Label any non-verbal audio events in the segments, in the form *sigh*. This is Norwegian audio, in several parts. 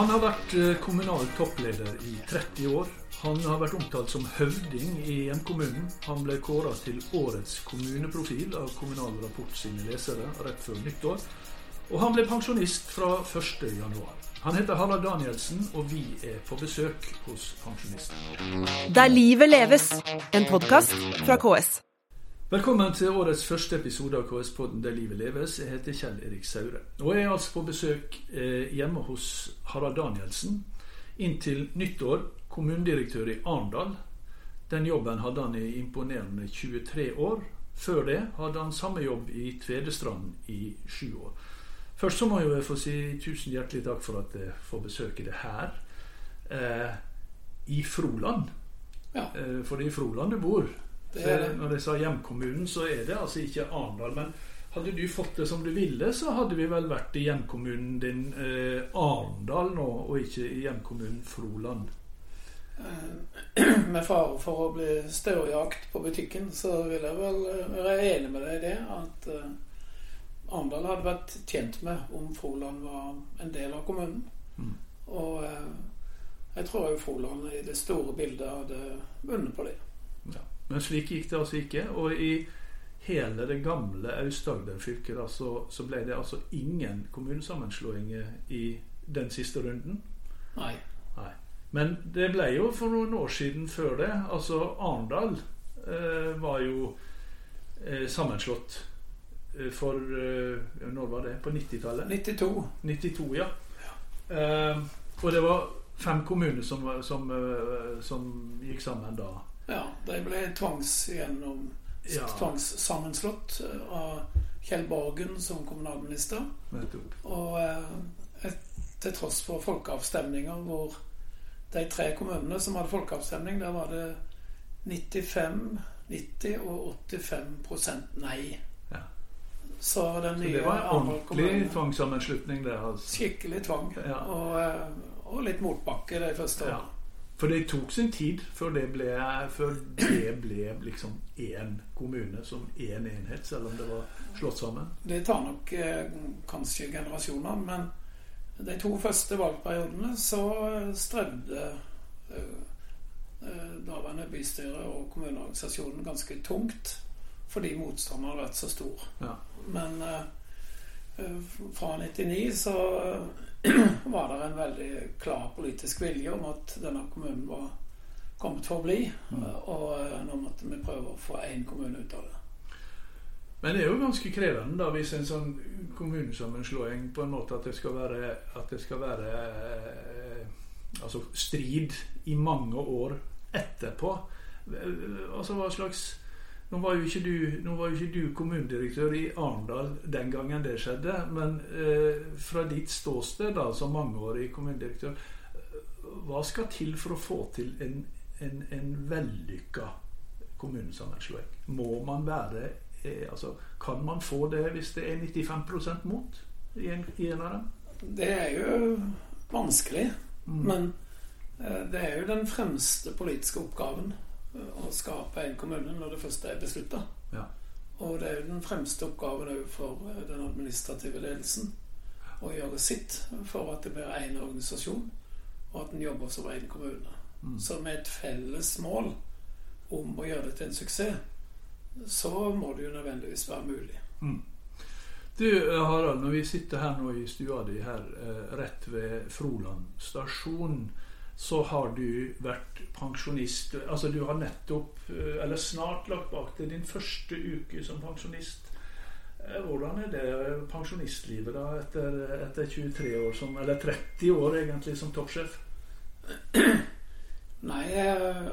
Han har vært eh, kommunal toppleder i 30 år. Han har vært omtalt som høvding i hjemkommunen. Han ble kåra til årets kommuneprofil av Kommunal Rapport sine lesere rett før nyttår. Og han ble pensjonist fra 1.1. Han heter Harald Danielsen, og vi er på besøk hos pensjonisten. Der livet leves, en podkast fra KS. Velkommen til årets første episode av KS-podden Der livet leves. Jeg heter Kjell Erik Saure. Og jeg er altså på besøk eh, hjemme hos Harald Danielsen. Inntil nyttår kommunedirektør i Arendal. Den jobben hadde han i imponerende 23 år. Før det hadde han samme jobb i Tvedestrand i sju år. Først så må jeg få si tusen hjertelig takk for at jeg får besøke det her. Eh, I Froland. Ja. Eh, for det er i Froland du bor. Det. Når jeg sa hjemkommunen, så er det altså ikke Arendal. Men hadde du fått det som du ville, så hadde vi vel vært i hjemkommunen din eh, Arendal nå, og ikke i hjemkommunen Froland. Eh, *clears throat* Med fare for å bli størjakt på butikken, så vil jeg vel eh, være enig med deg i det at eh, Arendal hadde vært tjent med om Froland var en del av kommunen. Mm. Og eh, jeg tror jo Froland i det store bildet hadde vunnet på det. Ja. Men slik gikk det altså ikke. Og i hele det gamle Aust-Agder-fylket da, så, så ble det altså ingen kommunesammenslåinger i den siste runden. Nei. Nei. Men det ble jo for noen år siden før det. Altså Arendal eh, var jo eh, sammenslått eh, for eh, Når var det? På 90-tallet? 92. 92, ja. Eh, og det var fem kommuner som, som, eh, som gikk sammen da. Ja, de ble tvangs gjennom Ja. tvangssammenslått eh, av Kjell Borgen som kommunalminister. Og eh, til tross for folkeavstemninger hvor de tre kommunene som hadde folkeavstemning, der var det 95, 90 og 85% nei. Ja. Så den Så det var en ordentlig tvangssammenslutning. Altså. Skikkelig tvang. Ja. Og, eh, og litt motbakke de første Ja. årene. For det tok sin tid før det ble, før det ble liksom én kommune som én enhet, selv om det var slått sammen. Det tar nok eh, kanskje generasjoner, men de to første valgperiodene så eh, strevde eh, eh, daværende bystyre og kommuneorganisasjonen ganske tungt fordi motstanden hadde vært så stor. Ja. Men eh, eh, fra 99 så *clears throat* var det en veldig klar politisk vilje om at denne kommunen var kommet for å bli, Mm. og eh, nå måtte vi prøve å få én kommune ut av det. Men det er jo ganske krevende da hvis en sånn kommunesammenslåing på en måte at det skal være, at det skal være eh, altså strid i mange år etterpå. Eh, Altså hva slags nå var, jo ikke du, nå var jo ikke du kommunedirektør i Arendal den gangen det skjedde, men eh, fra ditt ståsted da, som mangeårig kommunedirektør, hva skal til for å få til en, en, en vellykka kommunesammenslåing? Må man være eh, altså, Kan man få det hvis det er 95% mot i en, i en av dem? Det er jo vanskelig, Mm. men eh, det er jo den fremste politiske oppgaven å skape en kommune når det først er beslutta. Ja. Og det er jo den fremste oppgaven òg for eh, den administrative ledelsen å gjøre sitt for at det blir én organisasjon, og at en jobber som én kommune. Mm. Så med et felles mål om å gjøre det til en suksess, så må det jo nødvendigvis være mulig. Mm. Du eh, Harald, når vi sitter her nå i stua di her eh, rett ved Froland stasjon, så har du vært pensjonist. Altså du har nettopp, eh, eller snart lagt bak deg din første uke som pensjonist. Eh, Hvordan er det pensjonistlivet da etter, etter 23 år som, eller 30 år egentlig som toppsjef? *clears throat* Nei, jeg,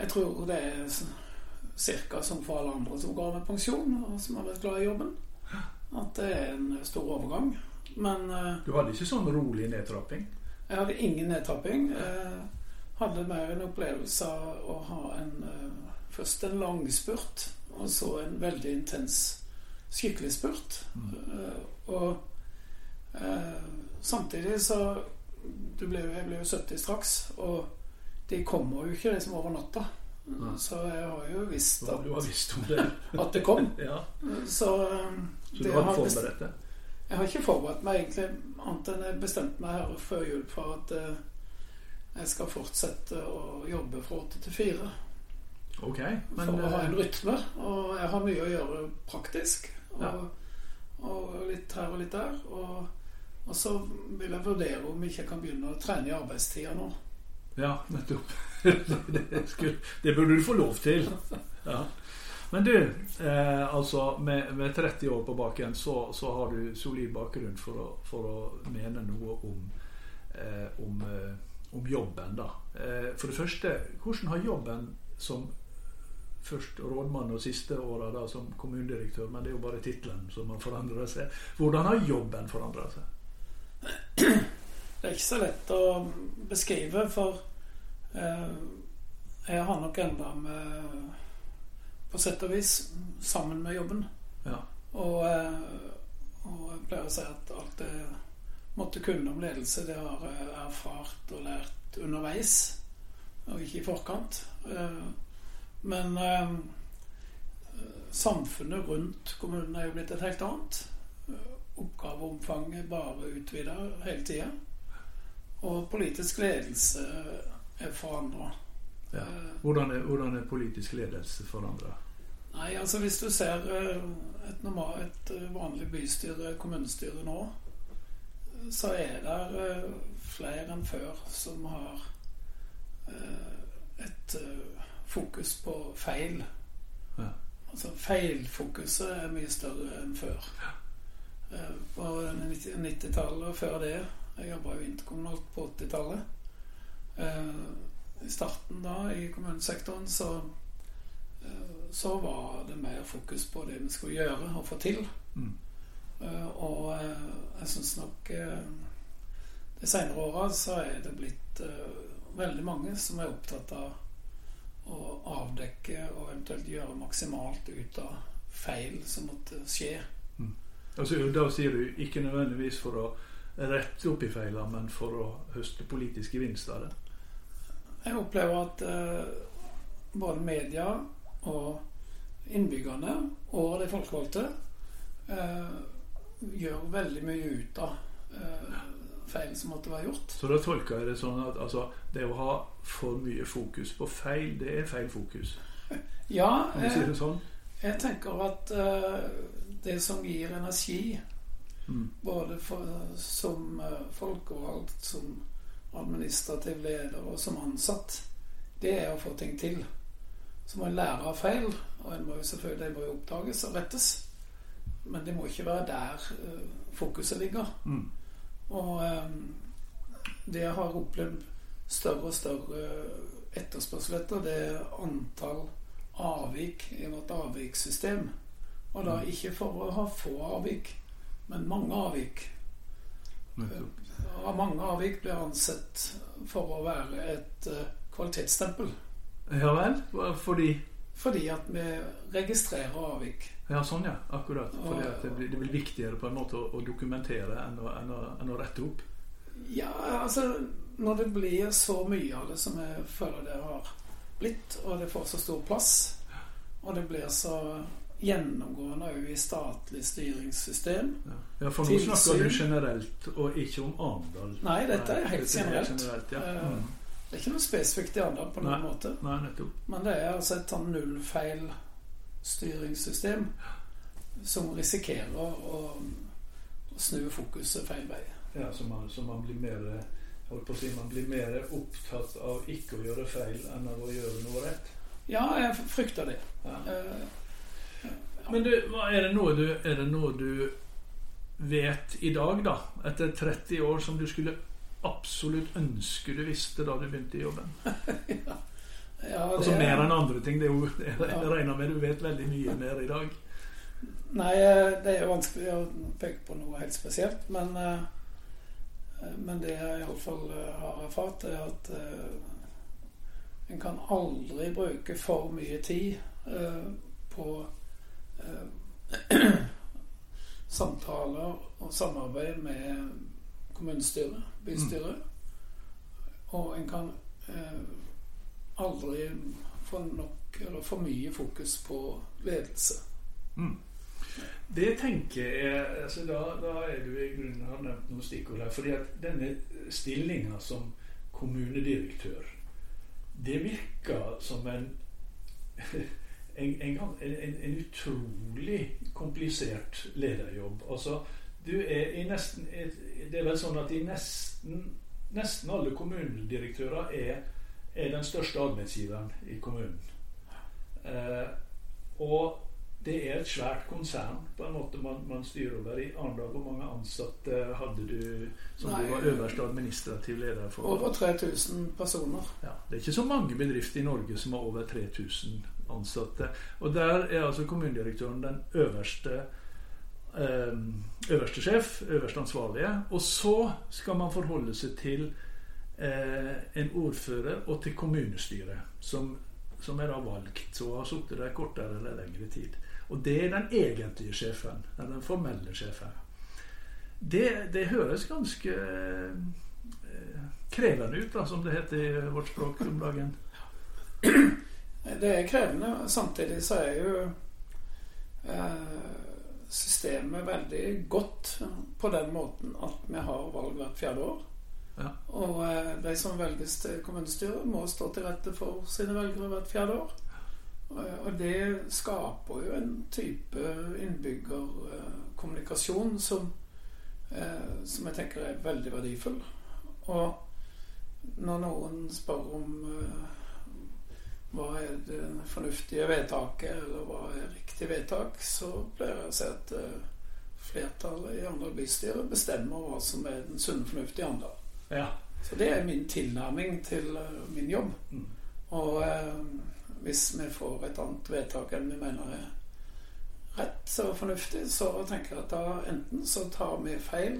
jeg tror det er ca. som for alle andre som går med pensjon, og som har vært glad i jobben. At det er en stor overgang. Men eh, Du hadde ikke sånn rolig nedtrapping? Jeg hadde ingen nedtrapping. Jeg hadde mer en opplevelse av å ha en eh, først en lang spurt, og så en veldig intens skikkelig spurt. Eh, og eh, samtidig så du ble, Jeg ble jo 70 straks, og de kommer jo ikke liksom over natta. Nei. Så jeg har jo visst at, har visst det? *laughs* at det kom. ja. Så, eh, Så det du har forberedt det? Jeg har ikke forberedt meg egentlig, annet enn jeg bestemte meg her før jul for at eh, jeg skal fortsette å jobbe fra åtte til fire. Ok, men For å ha en eh, rytme. Og jeg har mye å gjøre praktisk. Og, Ja. og litt her og litt der. Og, og så vil jeg vurdere om jeg ikke kan begynne å trene i arbeidstida nå. Ja, nettopp. *laughs* det, skulle, det burde du få lov til. Ja. Men du, eh, altså med, med 30 år på baken, så, så har du solid bakgrunn for å, for å mene noe om, eh, om, eh, om jobben, da. Eh, for det første, hvordan har jobben som først rådmann og siste åra da som kommunedirektør, men det er jo bare tittelen som har forandra seg. Hvordan har jobben forandra seg? Det er ikke så lett å beskrive, for eh, jeg har nok enda med På sett og vis sammen med jobben. Ja. Og, eh, og jeg pleier å si at alt det måtte kunne om ledelse, det har jeg erfart og lært underveis, og ikke i forkant. Eh, Men eh, samfunnet rundt kommunen er jo blitt et helt annet. Oppgaveomfanget bare utvida hele tida. Og politisk ledelse er forandra. Ja. Hvordan, er, hvordan er politisk ledelse forandra? Nei, altså hvis du ser eh, et, normal, et eh, vanlig bystyre, kommunestyre nå, så er det eh, flere enn før som har et fokus på feil. Ja. Altså feilfokuset er mye større enn før. Ja. På 90-tallet og før det Jeg jobba jo interkommunalt på 80-tallet. I starten da i kommunesektoren så så var det mer fokus på det vi skulle gjøre og få til. Mm. Uh, Og eh, jeg syns nok eh, de senere åra så er det blitt veldig mange som er opptatt av å avdekke og eventuelt gjøre maksimalt ut av feil som måtte skje. Altså, da sier du ikke nødvendigvis for å rette opp i feilene, men for å høste politisk gevinst av det. Jeg opplever at uh, både media og innbyggerne og de folkevalgte eh, gjør veldig mye ut av eh, feil som måtte være gjort. Så da tolker jeg det sånn at altså, det å ha for mye fokus på feil, det er feil fokus. *laughs* Ja, Jeg, eh, det sånn? jeg tenker at eh, det som gir energi, Mm. både for, som eh, folkevalgt, som administrativ leder og som ansatt, det er å få ting til. Så må en lære av feil, og en må jo selvfølgelig det må jo oppdages og rettes. Men det må ikke være der eh, fokuset ligger. Mm. Og eh, det jeg har opplevd større og større etterspørsel etter, det er antall avvik i vårt avvikssystem. Og da ikke for å ha få avvik, men mange avvik. Av mange avvik blir ansett for å være et eh, kvalitetsstempel. Ja vel? Fordi Fordi at vi registrerer avvik. Ja, sånn ja. Akkurat. Fordi det blir, det blir viktigere på en måte å, å dokumentere enn å, enn, å, enn å rette opp. Ja, altså Når det blir så mye av det som jeg føler det har blitt, og det får så stor plass, og det blir så gjennomgående òg i statlig styringssystem Ja, ja for nå Tilsyn. snakker du generelt, og ikke om Arendal. Nei, dette er helt dette er generelt. generelt ja. Eh, Mm. Det er ikke noe spesifikt i Arendal på noen Nei. måte. Nei, nettopp. Men det er altså et sånn nullfeil-styringssystem som risikerer å, å snu fokuset feil vei. Ja, så man, så man blir mer holdt på å si, man blir mer opptatt av ikke å gjøre feil enn av å gjøre noe rett. Ja, jeg frykter det. Ja. Eh, Men du, hva er det noe du Er det noe du vet i dag, da, etter 30 år, som du skulle absolutt ønske du visste da du begynte i jobben? *laughs* ja, Altså det- mer enn andre ting. Det er jo, *laughs* jeg Ja. regner med du vet veldig mye mer i dag. Nei, eh, det er jo vanskelig å peke på noe helt spesielt. Men, eh, men det jeg iallfall har erfart, er at eh, en kan aldri bruke for mye tid eh, på eh, *clears throat* samtaler og samarbeid med kommunestyret, bystyret. Og en kan eh, aldri få nok eller for mye fokus på ledelse. Mm. Det tenker jeg altså da, da er du i grunnen har nevnt noen stikkord her. fordi at denne stillinga som kommunedirektør, det virker som *laughs* en en, en, en, en utrolig komplisert lederjobb. Altså, du er i nesten Det er vel sånn at i nesten, nesten alle kommunedirektører er, er den største arbeidsgiveren i kommunen. Eh, og det er et svært konsern på en måte man, man styrer over. I Arendal, hvor mange ansatte hadde du som Nei, du var øverste administrativ leder for? Over 3000 personer. Ja, det er ikke så mange bedrifter i Norge som har over 3000 ansatte. Og der er altså kommunedirektøren den øverste øverste sjef, øverste ansvarlige. Og så skal man forholde seg til eh, en ordfører og til kommunestyret, som, som er da valgt Så har sittet der kortere eller lengre tid. Og det er den egentlige sjefen. Den formelle sjefen. Det, det høres ganske eh, krevende ut, da, som det heter i vårt språk om dagen. Det er krevende. Samtidig så er jo eh, systemet veldig godt på den måten at vi har valg hvert fjerde år. Ja. Og eh, de som velges til kommunestyret, må stå til rette for sine velgere hvert fjerde år. Og det skaper jo en type innbyggerkommunikasjon som, eh, som jeg tenker er veldig verdifull. Og når noen spør om eh, hva er det fornuftige vedtaket, eller hva er riktig vedtak, så pleier jeg å si at eh, flertallet i Arendal bystyre bestemmer hva som er den sunne fornuft i Arendal. Ja. Så det er min tilnærming til min jobb. Mm. Og hvis vi får et annet vedtak enn vi mener er rett og fornuftig, så tenker jeg at da enten så tar vi feil,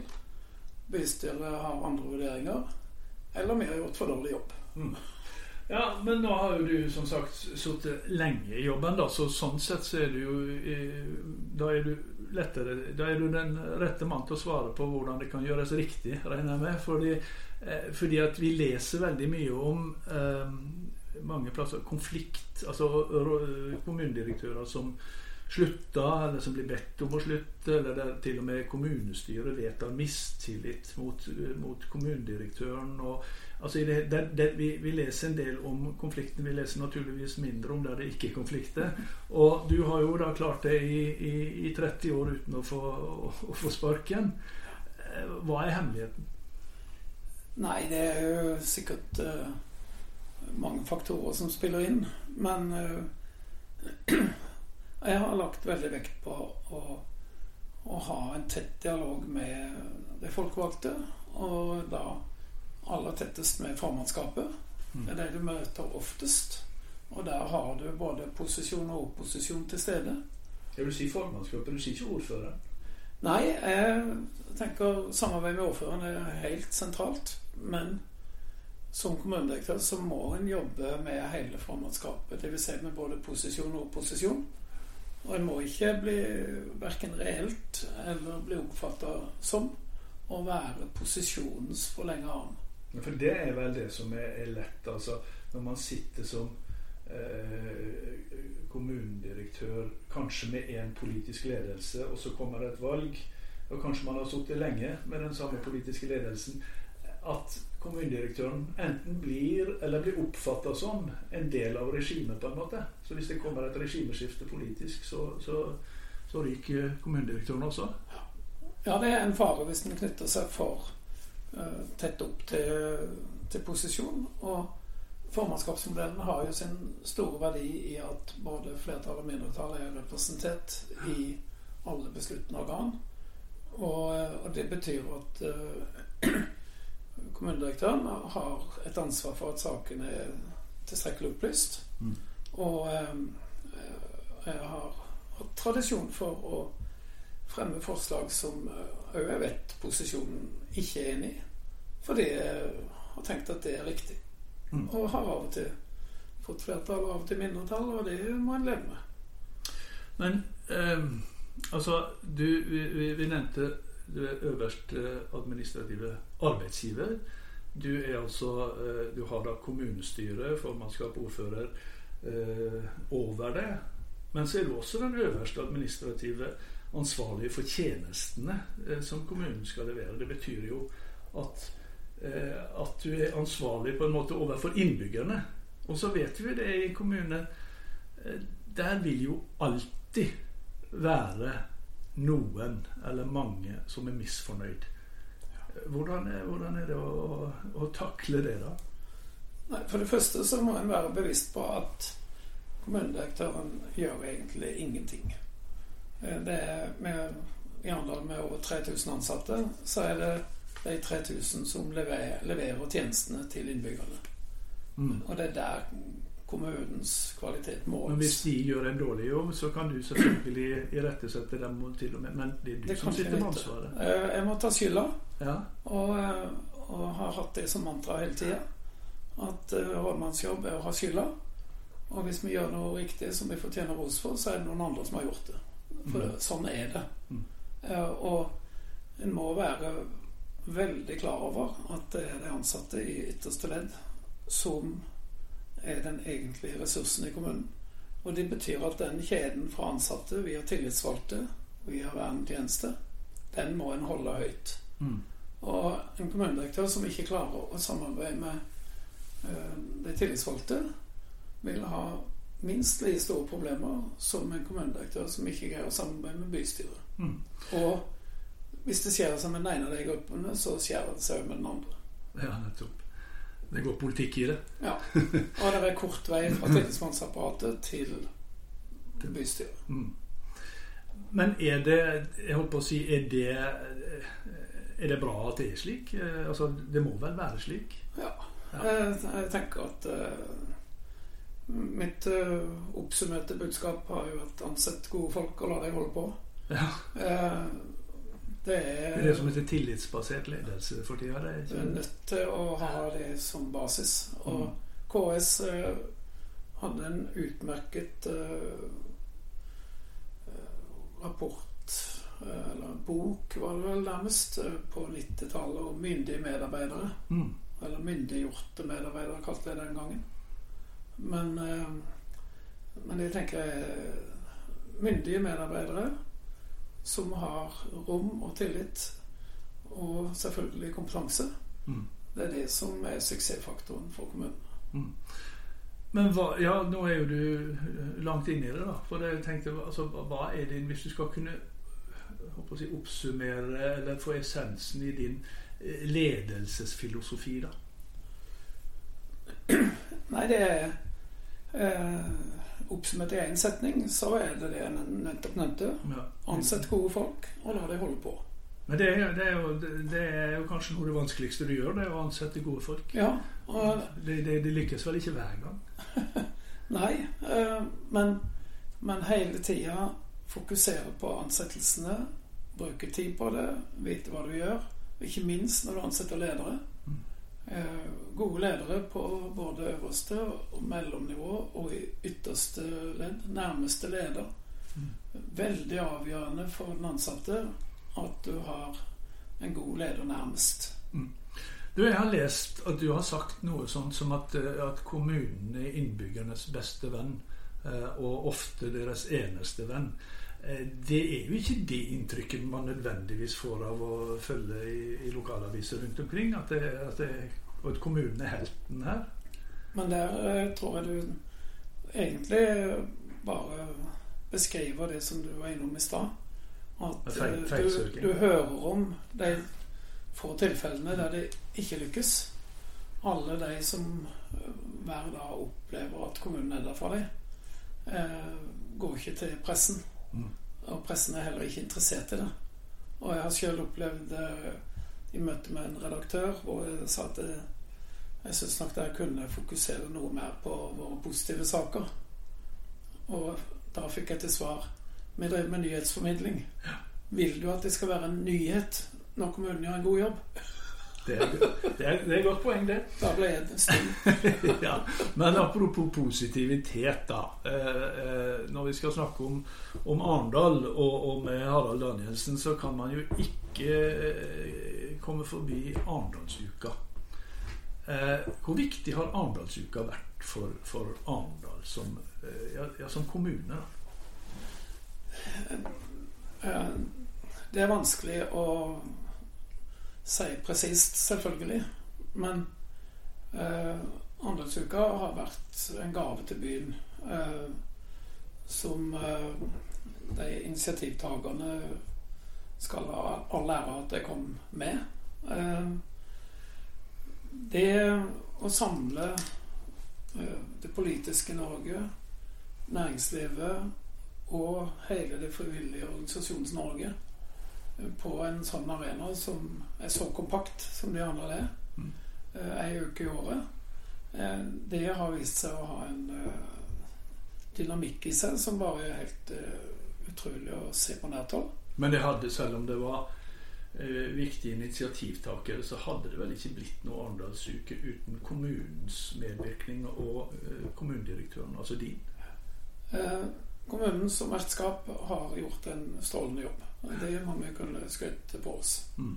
bystyret har andre vurderinger, eller vi har gjort for dårlig jobb. Mm. Ja, men nå har jo du som sagt sittet lenge i jobben, da, så sånn sett så er du jo Da er du lettere Da er du den rette mann til å svare på hvordan det kan gjøres riktig, regner jeg med. Fordi, eh, fordi at vi leser veldig mye om eh, mange plasser konflikt. Altså kommunedirektører som slutter, eller som blir bedt om å slutte, eller der til og med kommunestyret vedtar mistillit mot, mot kommunedirektøren. Og, altså det, det, det, vi, vi, leser en del om konflikten, vi leser naturligvis mindre om der det ikke er konflikter. Og du har jo da klart det i, i, i 30 år uten å få, å, å få sparken. Hva er hemmeligheten? Nei, det er jo sikkert uh mange faktorer som spiller inn. Men uh, *clears throat* jeg har lagt veldig vekt på å, å, ha en tett dialog med de folkevalgte. Og da aller tettest med formannskapet. Mm. Det er det du møter oftest. Og der har du både posisjon og opposisjon til stede. Jeg vil si formannskapet, du sier ikke ordføreren? Nei, jeg tenker samarbeid med ordføreren er helt sentralt. Men som kommunedirektør så må en jobbe med hele formannskapet. Dvs. Si med både posisjon og opposisjon. Og en må ikke bli verken reelt eller bli oppfatta som å være posisjonens forlengede arm. For det er vel det som er, er lett, altså. Når man sitter som eh, kommunedirektør, kanskje med én politisk ledelse, og så kommer det et valg, og kanskje man har sittet lenge med den samme politiske ledelsen, at kommunedirektøren enten blir eller blir oppfatta som en del av regimet, på en måte. Så hvis det kommer et regimeskifte politisk, så, så, så ryker kommunedirektøren også? Ja, det er en fare hvis den knytter seg for tett opp til, til posisjon. Og formannskapsmodellen har jo sin store verdi i at både flertall og mindretall er representert i alle besluttende organ. Og, og det betyr at uh, *clears throat* kommunedirektøren har et ansvar for at sakene er tilstrekkelig opplyst. Mm. Og um, jeg har hatt tradisjon for å fremme forslag som òg eh, jeg vet posisjonen ikke er enig i. Fordi jeg har tenkt at det er riktig. Mm. Og har av og til fått flertall av og til mindretall, og det må en leve med. Men eh, altså, du, vi, vi nevnte du er øverste administrative arbeidsgiver. Du, er altså, eh, du har da kommunestyre, formannskap, ordfører eh, over det. Men så er du også den øverste administrative ansvarlige for tjenestene eh, som kommunen skal levere. Det betyr jo at, eh, at du er ansvarlig på en måte overfor innbyggerne. Og så vet vi det i kommunen. eh, Der vil jo alltid være noen eller mange som er misfornøyd. Hvordan er, hvordan er det å, å, takle det, da? Nei, For det første så må en være bevisst på at kommunedirektøren gjør egentlig ingenting. Eh, det er med, I Arendal med over 3000 ansatte, så er det de 3000 som leverer, leverer tjenestene til innbyggerne. Mm. Og det er der kommunens kvalitet måles. Men hvis de gjør en dårlig jobb, så kan du selvfølgelig irettesette dem til og med. Men det er du det som sitter med ansvaret. Eh, jeg må ta skylda. Ja. Og, eh, og, har hatt det som mantra hele tida. At rådmannsjobb er å ha skylda. Og hvis vi gjør noe riktig som vi fortjener ros for, så er det noen andre som har gjort det. For mm. sånn er det. Mm. Og en må være veldig klar over at det er de ansatte i ytterste ledd som er den egentlige ressursen i kommunen. Og det betyr at den kjeden fra ansatte via tillitsvalgte, via vernetjeneste, den må en holde høyt. Mm. Og en kommunedirektør som ikke klarer å samarbeide med uh, de tillitsvalgte, vil ha minst like store problemer som en kommunedirektør som ikke greier å samarbeide med bystyret. Mm. Og hvis det skjer seg med den ene av de gruppene, så skjer det seg med den andre. Ja, nettopp. Det går politikk i det. Ja. Og det er kort vei fra tillitsmannsapparatet til, bystyret. Mm. Men er det Jeg holdt på å si Er det, er det bra at det er slik? Eh, altså, det må vel være slik? Ja. ja. Jeg, jeg tenker at uh, Mitt uh, oppsummerte budskap har jo vært ansett gode folk og la dem holde på. Ja. Uh, det er det som heter tillitsbasert ledelse for tida? Du er nødt til å ha det som basis. Og mm. KS uh, hadde en utmerket rapport, eller bok var det vel nærmest, på 90-tallet om myndige medarbeidere. Mm. Eller myndiggjorte medarbeidere, kalte jeg det den gangen. Men, eh, men jeg tenker myndige medarbeidere som har rom og tillit, og selvfølgelig kompetanse. Mm. Det er det som er suksessfaktoren for kommunen. Mm. Men hva, ja, nå er jo du langt inne i det, da. For jeg tenkte, altså, hva er det hvis du skal kunne si, oppsummere eller få essensen i din eh, ledelsesfilosofi, da? Nei, det er eh, Oppsummert i én setning, så er det det jeg nettopp nevnte. Ansett gode folk, og la dem holde på. Men det er, det, er jo, det er, jo, kanskje noe av det vanskeligste du gjør, det er å ansette gode folk. Ja, og, det, det, det, lykkes vel ikke hver gang? *laughs* Nei, eh, men, men hele tida fokusere på ansettelsene. Bruke tid på det, vite hva du gjør. Ikke minst når du ansetter ledere. Eh, gode ledere på både øverste og mellomnivå og i ytterste ledd, nærmeste leder. Mm. Veldig avgjørende for den ansatte at du har en god leder nærmest. Mm. Du, Jeg har lest at du har sagt noe sånt som at, eh, at kommunen er innbyggernes beste venn, eh, og ofte deres eneste venn. Det er jo ikke det inntrykket man nødvendigvis får av å følge i, i lokalaviser rundt omkring. At, det, at, det, at kommunen er helten her. Men der eh, tror jeg du egentlig bare beskriver det som du var innom i stad. At eh, du, du, hører om de få tilfellene der det ikke lykkes. Alle de som eh, hver dag opplever at kommunen er der for dem, eh, går ikke til pressen. Mm. Og pressen er heller ikke interessert i det. Og jeg har sjøl opplevd eh, i møte med en redaktør hvor jeg sa at jeg, jeg syns nok jeg kunne fokusere noe mer på våre positive saker. Og da fikk jeg til svar Vi driver med nyhetsformidling. Vil du at det skal være en nyhet når kommunen gjør en god jobb? Det er, det er, et godt poeng, det. *laughs* Da ble jeg stille. *laughs* ja, men apropos positivitet, da. Eh, eh, når vi skal snakke om, om Arendal og, og, med Harald Danielsen, så kan man jo ikke eh, komme forbi Arendalsuka. Eh, hvor viktig har Arendalsuka vært for, for Arendal som, eh, ja, ja, som kommune? da? Det er vanskelig å si presist, selvfølgelig. Men eh, Andelsuka har vært en gave til byen eh, som eh, de initiativtakerne skal ha all ære at det kom med. Eh, det å samle eh, det politiske Norge, næringslivet og hele det frivillige Organisasjons-Norge på en sånn arena som er så kompakt som de andre er, Mm. ei uke i året, det har vist seg å ha en dynamikk i seg som bare er helt utrolig å se på nært hold. Men det hadde, selv om det var eh, viktige initiativtakere, så hadde det vel ikke blitt noe Arendalsuke uten kommunens medvirkning og eh, kommunedirektøren, altså din? Kommunens kommunen vertskap har gjort en strålende jobb. Det må vi kunne skryte på oss. Mm.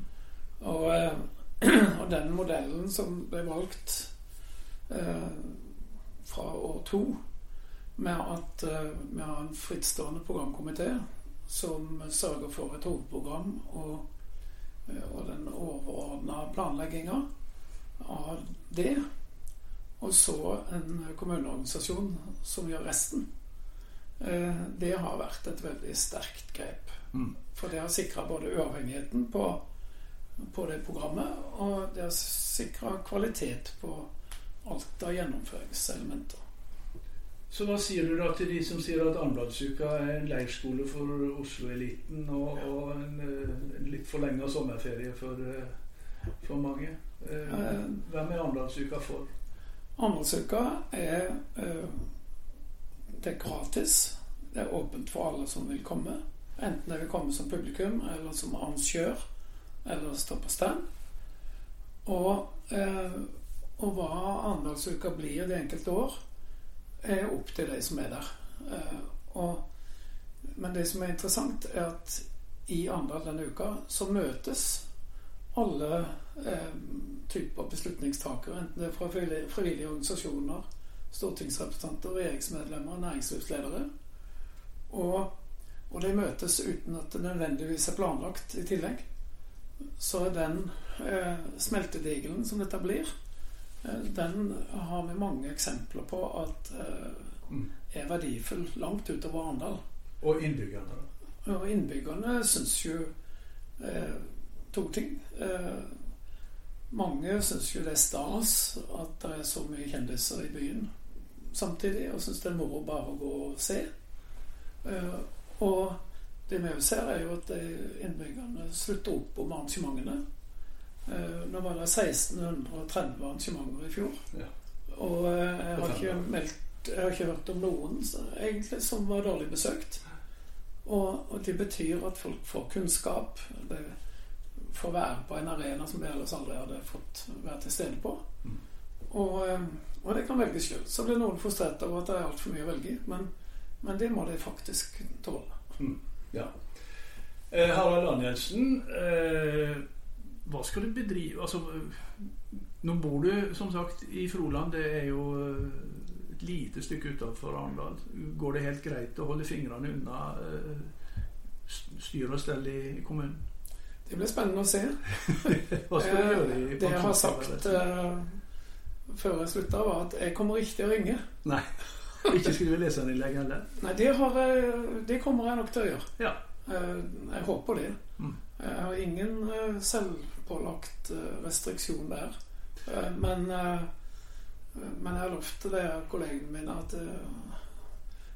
Og, eh, *clears throat* og, den modellen som ble valgt eh, fra år to, med at eh, vi har en frittstående programkomité som sørger for et hovedprogram og, eh, og den overordna planlegginga av det. Og så en kommuneorganisasjon som gjør resten. Eh, det har vært et veldig sterkt grep. Mm. For det har sikra både uavhengigheten på, på, det programmet, og det har sikra kvalitet på alt av gjennomføringselementer. Så hva sier du da til de som sier at Arendalsuka er en leirskole for Oslo-eliten og, og en, en litt forlenga sommerferie for, for mange? Hvem er Arendalsuka for? Arendalsuka er Det er gratis. Det er åpent for alle som vil komme. Enten jeg vil komme som publikum eller som arrangør eller stå på stand. Og, og hva Arendalsuka blir det enkelte år, er opp til de som er der. Og, men det som er interessant, er at i Arendal denne uka så møtes alle eh, typer beslutningstakere, enten det er fra frivillige organisasjoner, stortingsrepresentanter, regjeringsmedlemmer, næringslivsledere. Og, og de møtes uten at det nødvendigvis er planlagt i tillegg. Så er den eh, smeltedigelen som dette blir, eh, den har vi mange eksempler på at eh, er verdifull langt utover Arendal. Og innbyggerne, da? Og innbyggerne syns jo eh, to ting. Eh, mange syns jo det er stas at det er så mye kjendiser i byen samtidig, og syns det er moro bare å gå og se. Eh, og det vi ser, er jo at innbyggerne slutter opp om arrangementene. Eh, nå var det 1630 arrangementer i fjor. Ja. Og eh, jeg har ikke meldt Jeg har ikke hørt om noen egentlig som var dårlig besøkt. Og, og, det betyr at folk får kunnskap. Det får være på en arena som de ellers aldri hadde fått være til stede på. Og, og det kan velges sjøl. Så blir noen frustrert over at det er altfor mye å velge i. Men, men, det må de faktisk tåle. Mm. Ja. Eh, Harald Danielsen, eh, hva skal du bedrive Altså, nå bor du som sagt i Froland. Det er jo et lite stykke utenfor Arendal. Går det helt greit å holde fingrene unna eh, styr og stell i, kommunen? Det blir spennende å se. *laughs* hva skal du gjøre i Det jeg har sagt uh, før jeg slutta, var at jeg kommer ikke til å ringe. Nei. Ikke skrive leserinnlegg heller? Nei, det, har, det, kommer jeg nok til å gjøre. Ja. Jeg håper det. Mm. Jeg har ingen selvpålagt restriksjon der. Men, men jeg har lovt det kollegene mine at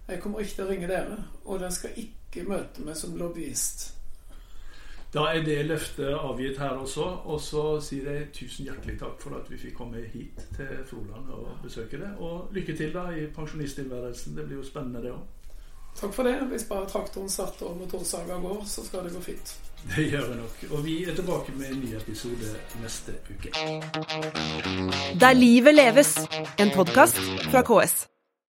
jeg kommer ikke til å ringe dere. Og dere skal ikke møte meg som lobbyist. Da er det løftet avgitt her også. Og så sier jeg tusen hjertelig takk for at vi fikk komme hit til Froland og besøke det. Og lykke til da i pensjonisttilværelsen. Det blir jo spennende, det òg. Takk for det. Hvis bare traktoren starter og motorsaga går, så skal det gå fint. Det gjør det nok. Og vi er tilbake med en ny episode neste uke. Der livet leves, en podkast fra KS.